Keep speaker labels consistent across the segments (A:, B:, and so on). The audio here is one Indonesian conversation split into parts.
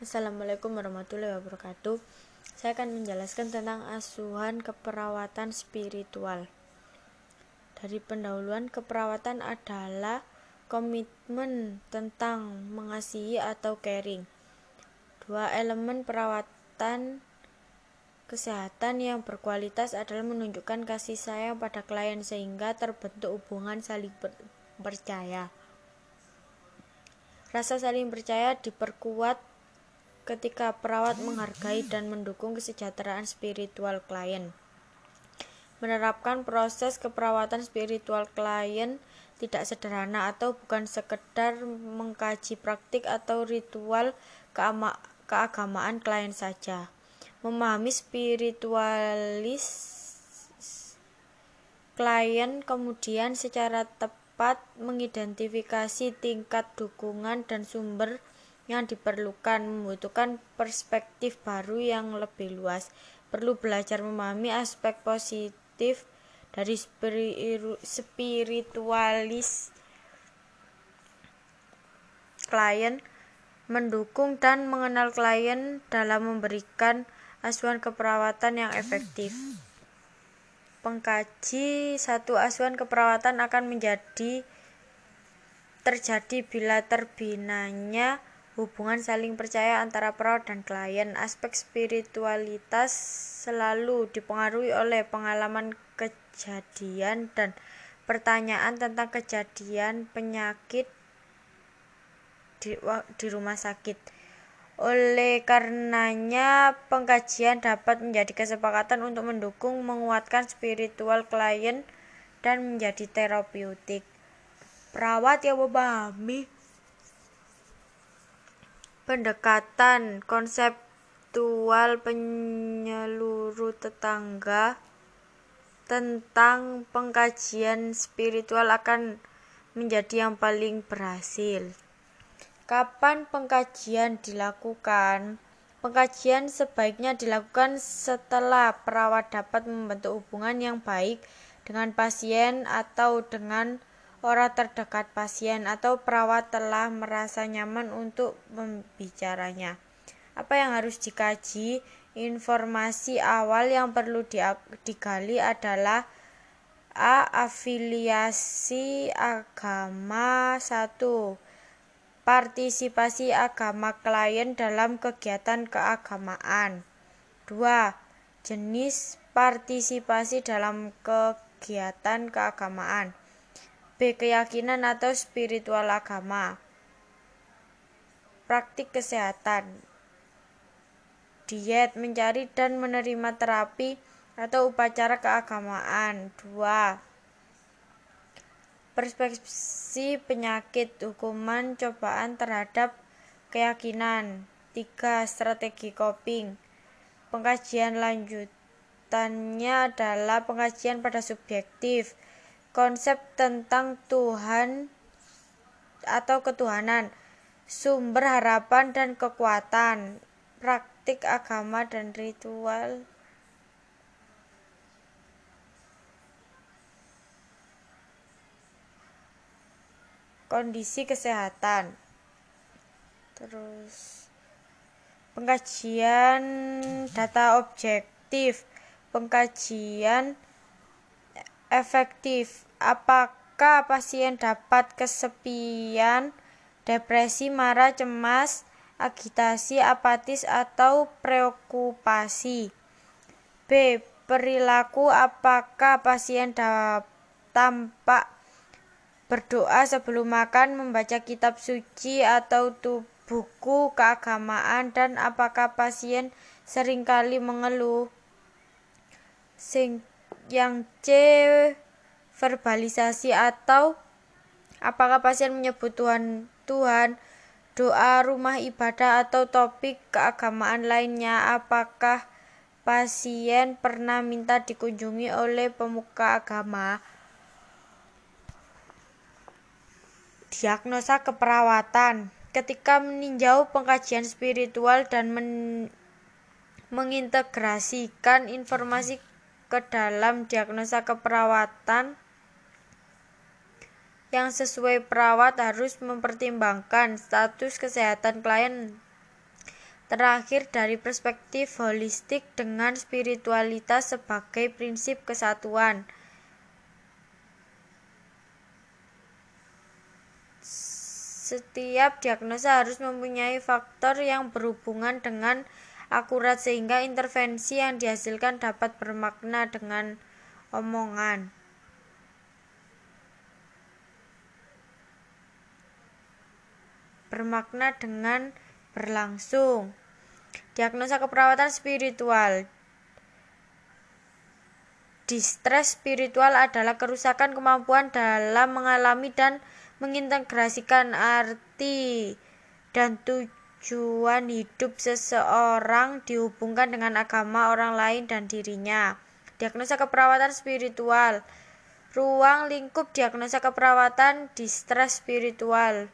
A: Assalamualaikum warahmatullahi wabarakatuh. Saya akan menjelaskan tentang asuhan keperawatan spiritual. Dari pendahuluan keperawatan adalah komitmen tentang mengasihi atau caring. Dua elemen perawatan kesehatan yang berkualitas adalah menunjukkan kasih sayang pada klien sehingga terbentuk hubungan saling percaya. Rasa saling percaya diperkuat ketika perawat menghargai dan mendukung kesejahteraan spiritual klien. Menerapkan proses keperawatan spiritual klien tidak sederhana atau bukan sekedar mengkaji praktik atau ritual keagamaan klien saja. Memahami spiritualis klien kemudian secara tepat mengidentifikasi tingkat dukungan dan sumber yang diperlukan membutuhkan perspektif baru yang lebih luas. Perlu belajar memahami aspek positif dari spiritualis klien, mendukung dan mengenal klien dalam memberikan asuhan keperawatan yang efektif. Pengkaji satu asuhan keperawatan akan menjadi terjadi bila terbinanya hubungan saling percaya antara perawat dan klien. Aspek spiritualitas selalu dipengaruhi oleh pengalaman kejadian dan pertanyaan tentang kejadian penyakit di, di rumah sakit. Oleh karenanya, pengkajian dapat menjadi kesepakatan untuk mendukung menguatkan spiritual klien dan menjadi terapeutik. Perawat yang memahami pendekatan konseptual penyeluruh tetangga tentang pengkajian spiritual akan menjadi yang paling berhasil. Kapan pengkajian dilakukan? Pengkajian sebaiknya dilakukan setelah perawat dapat membentuk hubungan yang baik dengan pasien atau dengan orang terdekat pasien atau perawat telah merasa nyaman untuk membicaranya. Apa yang harus dikaji? Informasi awal yang perlu digali adalah A. Afiliasi agama 1. Partisipasi agama klien dalam kegiatan keagamaan 2. Jenis partisipasi dalam kegiatan keagamaan B. Keyakinan atau spiritual agama. Praktik kesehatan. Diet, mencari dan menerima terapi atau upacara keagamaan. 2. Perspektif penyakit, hukuman, cobaan terhadap keyakinan. 3. Strategi coping. Pengkajian lanjutannya adalah pengkajian pada subjektif konsep tentang Tuhan atau ketuhanan, sumber harapan dan kekuatan, praktik agama dan ritual. Kondisi kesehatan. Terus pengkajian data objektif, pengkajian efektif. Apakah pasien dapat kesepian, depresi, marah, cemas, agitasi, apatis, atau preokupasi? B. Perilaku apakah pasien tampak berdoa sebelum makan, membaca kitab suci atau buku keagamaan dan apakah pasien sering kali mengeluh? Sing yang C verbalisasi atau apakah pasien menyebut Tuhan Tuhan doa rumah ibadah atau topik keagamaan lainnya? Apakah pasien pernah minta dikunjungi oleh pemuka agama? Diagnosa keperawatan. Ketika meninjau pengkajian spiritual dan men mengintegrasikan informasi ke dalam diagnosa keperawatan yang sesuai perawat harus mempertimbangkan status kesehatan klien Terakhir, dari perspektif holistik dengan spiritualitas sebagai prinsip kesatuan. Setiap diagnosa harus mempunyai faktor yang berhubungan dengan akurat sehingga intervensi yang dihasilkan dapat bermakna dengan omongan. Bermakna dengan berlangsung. Diagnosa keperawatan spiritual. Distres spiritual adalah kerusakan kemampuan dalam mengalami dan mengintegrasikan arti dan tujuan hidup seseorang dihubungkan dengan agama orang lain dan dirinya. Diagnosa keperawatan spiritual. Ruang lingkup diagnosa keperawatan distres spiritual.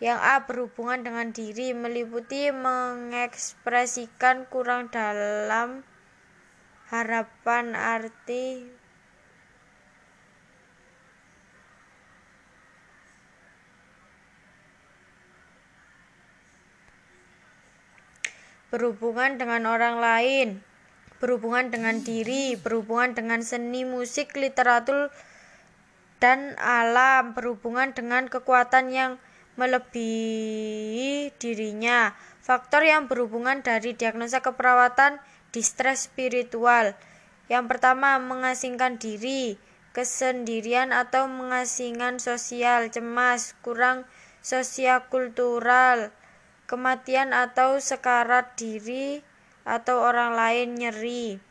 A: Yang A berhubungan dengan diri meliputi mengekspresikan kurang dalam harapan arti berhubungan dengan orang lain, berhubungan dengan diri, berhubungan dengan seni, musik, literatur, dan alam, berhubungan dengan kekuatan yang melebihi dirinya. Faktor yang berhubungan dari diagnosa keperawatan distres spiritual. Yang pertama, mengasingkan diri, kesendirian atau mengasingkan sosial, cemas, kurang sosiokultural, kematian atau sekarat diri atau orang lain nyeri.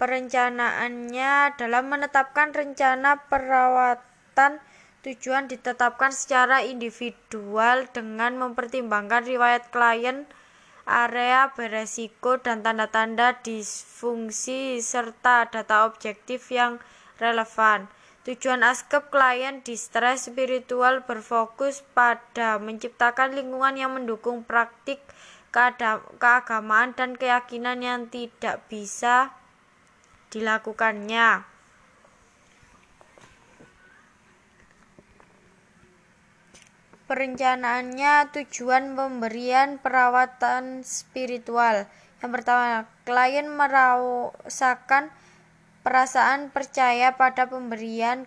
A: Perencanaannya dalam menetapkan rencana perawatan Tujuan ditetapkan secara individual dengan mempertimbangkan riwayat klien, area beresiko, dan tanda-tanda disfungsi serta data objektif yang relevan. Tujuan askep klien di stres spiritual berfokus pada menciptakan lingkungan yang mendukung praktik keagamaan dan keyakinan yang tidak bisa dilakukannya. perencanaannya tujuan pemberian perawatan spiritual. Yang pertama, klien merasakan perasaan percaya pada pemberian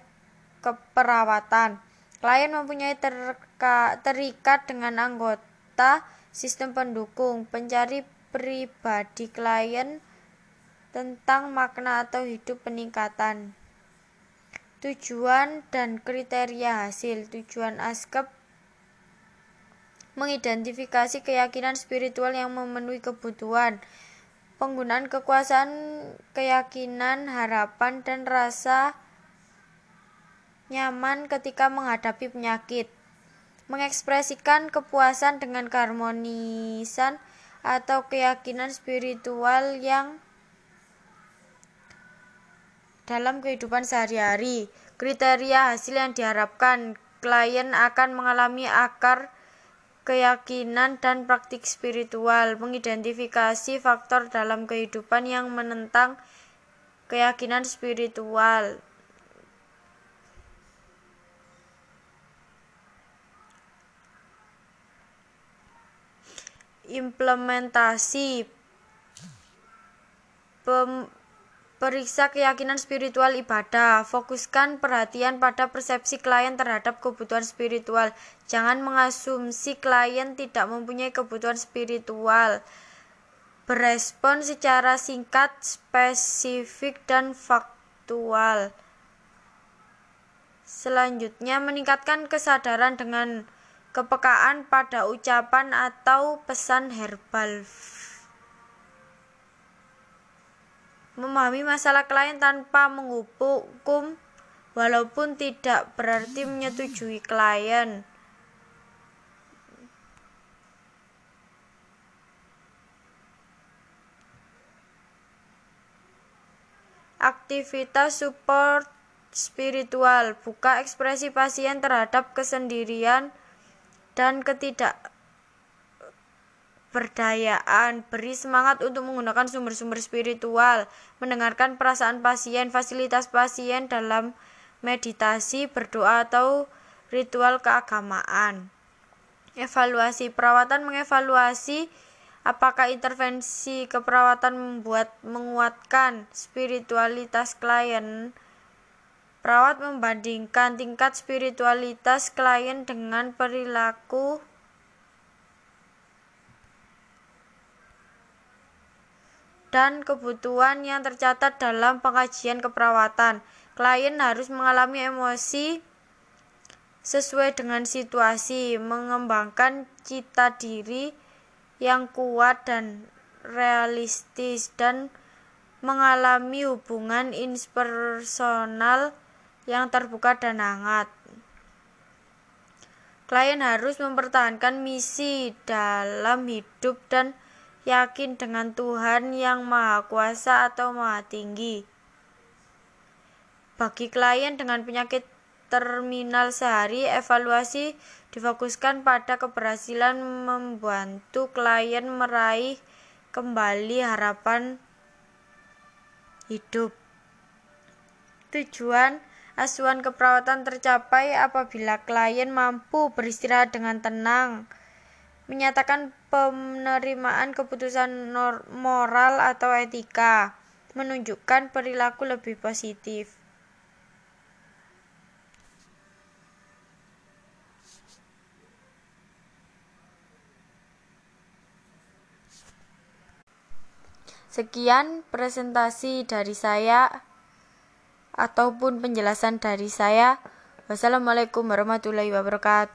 A: keperawatan. Klien mempunyai terka, terikat dengan anggota sistem pendukung, pencari pribadi klien tentang makna atau hidup peningkatan. Tujuan dan kriteria hasil tujuan ASKEP mengidentifikasi keyakinan spiritual yang memenuhi kebutuhan, penggunaan kekuasaan, keyakinan, harapan, dan rasa nyaman ketika menghadapi penyakit, mengekspresikan kepuasan dengan keharmonisan atau keyakinan spiritual yang dalam kehidupan sehari-hari. Kriteria hasil yang diharapkan klien akan mengalami akar keyakinan dan praktik spiritual, mengidentifikasi faktor dalam kehidupan yang menentang keyakinan spiritual. Implementasi Periksa keyakinan spiritual ibadah. Fokuskan perhatian pada persepsi klien terhadap kebutuhan spiritual. Jangan mengasumsi klien tidak mempunyai kebutuhan spiritual. Berespon secara singkat, spesifik, dan faktual. Selanjutnya, meningkatkan kesadaran dengan kepekaan pada ucapan atau pesan herbal memahami masalah klien tanpa menghukum walaupun tidak berarti menyetujui klien. Aktivitas support spiritual buka ekspresi pasien terhadap kesendirian dan ketidak berdayaan, beri semangat untuk menggunakan sumber-sumber spiritual, mendengarkan perasaan pasien, fasilitas pasien dalam meditasi, berdoa atau ritual keagamaan. Evaluasi perawatan mengevaluasi Apakah intervensi keperawatan membuat menguatkan spiritualitas klien? Perawat membandingkan tingkat spiritualitas klien dengan perilaku dan kebutuhan yang tercatat dalam pengajian keperawatan. Klien harus mengalami emosi sesuai dengan situasi, mengembangkan cita diri yang kuat dan realistis dan mengalami hubungan interpersonal yang terbuka dan hangat. Klien harus mempertahankan misi dalam hidup dan yakin dengan Tuhan yang Maha Kuasa atau Maha Tinggi. Bagi klien dengan penyakit terminal sehari, evaluasi difokuskan pada keberhasilan membantu klien meraih kembali harapan hidup. Tujuan asuhan keperawatan tercapai apabila klien mampu beristirahat dengan tenang, menyatakan penerimaan keputusan moral atau etika, menunjukkan perilaku lebih positif. Sekian presentasi dari saya ataupun penjelasan dari saya. Wassalamualaikum warahmatullahi wabarakatuh.